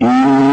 Mm-hmm.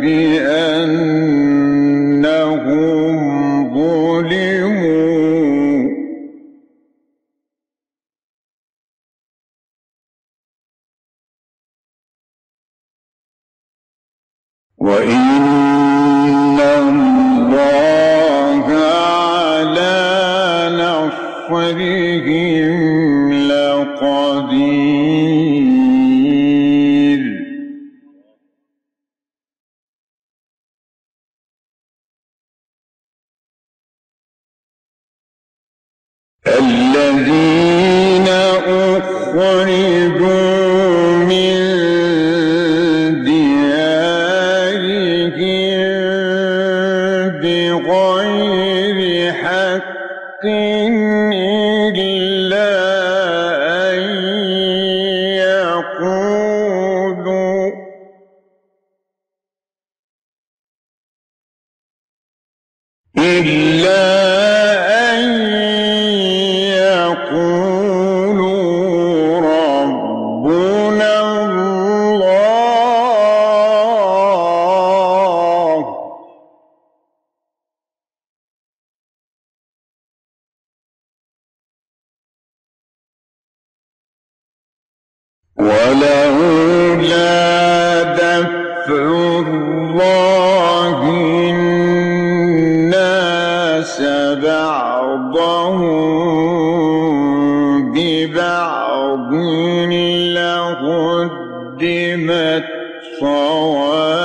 بأنهم ظلموا. وإن الله على نصرهم إلا أن يقولوا ربنا الله. ولولا دفع بعضهم ببعض لهدمت صوامع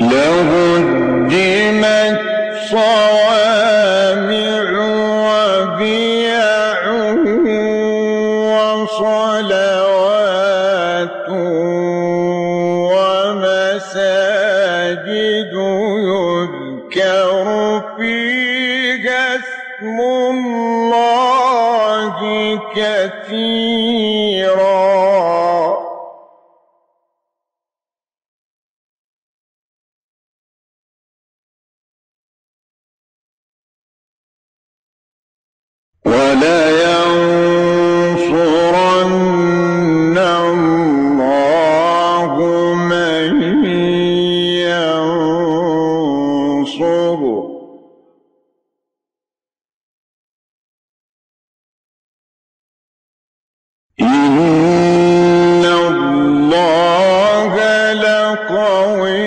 لهدمت صوامع ومساجد يذكر فيها لقوي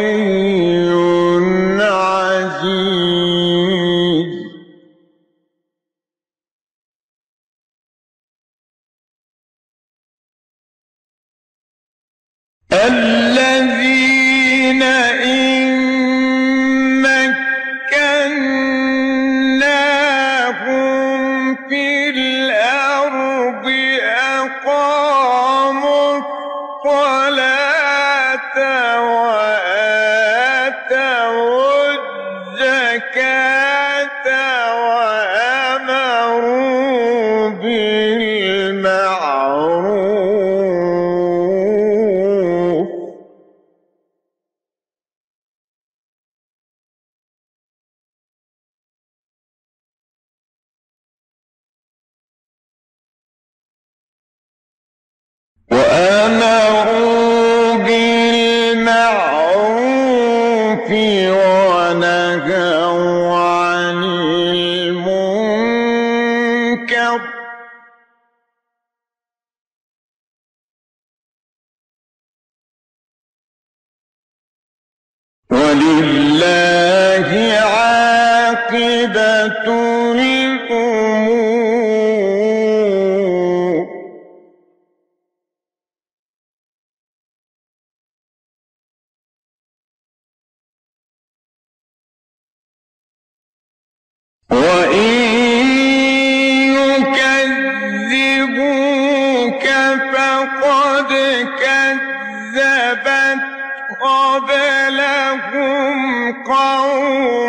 قوم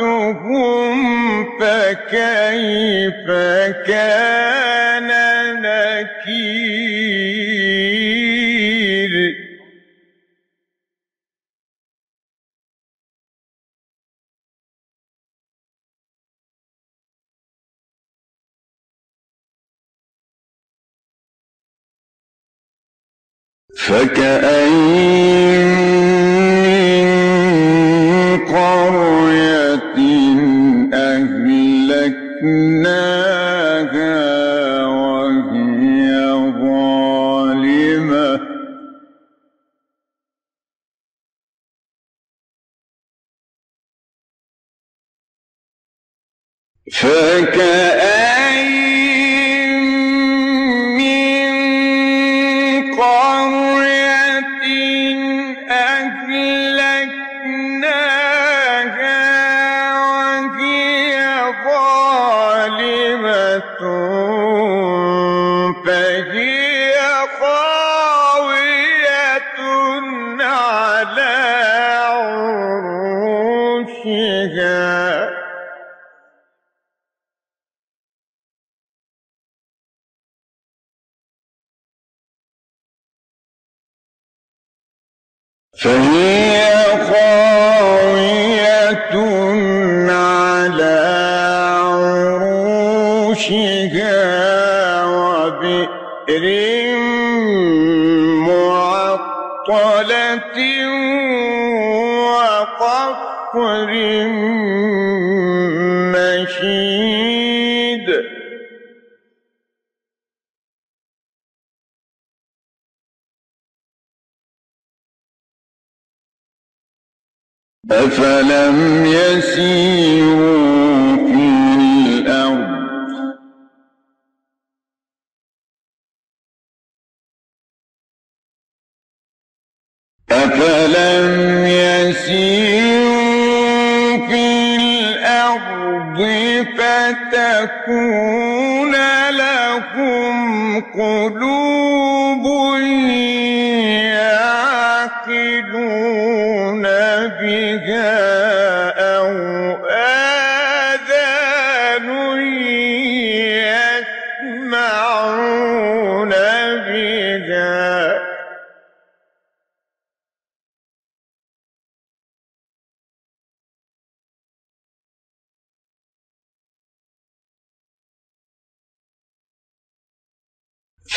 أخذتهم فكيف كان نكير فكأين فكأين من قرية أهلكناها وهي ظالمة. فهي خاوية على عروشها وبئر معطلة وقصر مشيد. أفلم يسيروا في الأرض؟ أفلم يسيروا في الأرض فتكون لهم قلوب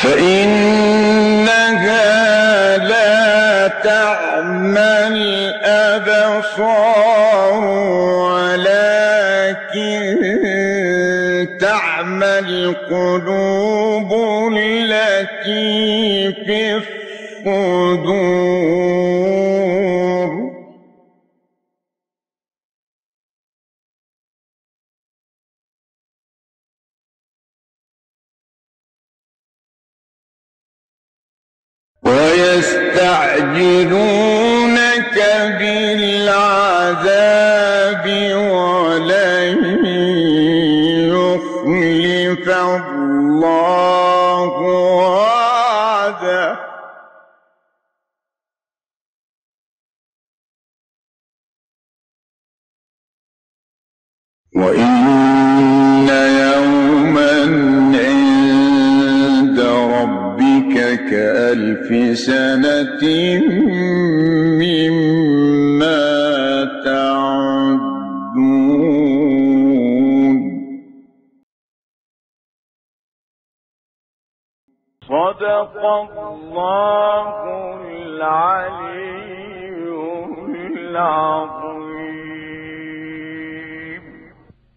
فإنها لا تعمى الأبصار ولكن تعمى القلوب التي في الصدور. ويستعجلونك بالعذاب ولن يخلف الله وعده. وإن كألف سنة مما تعدون. صدق الله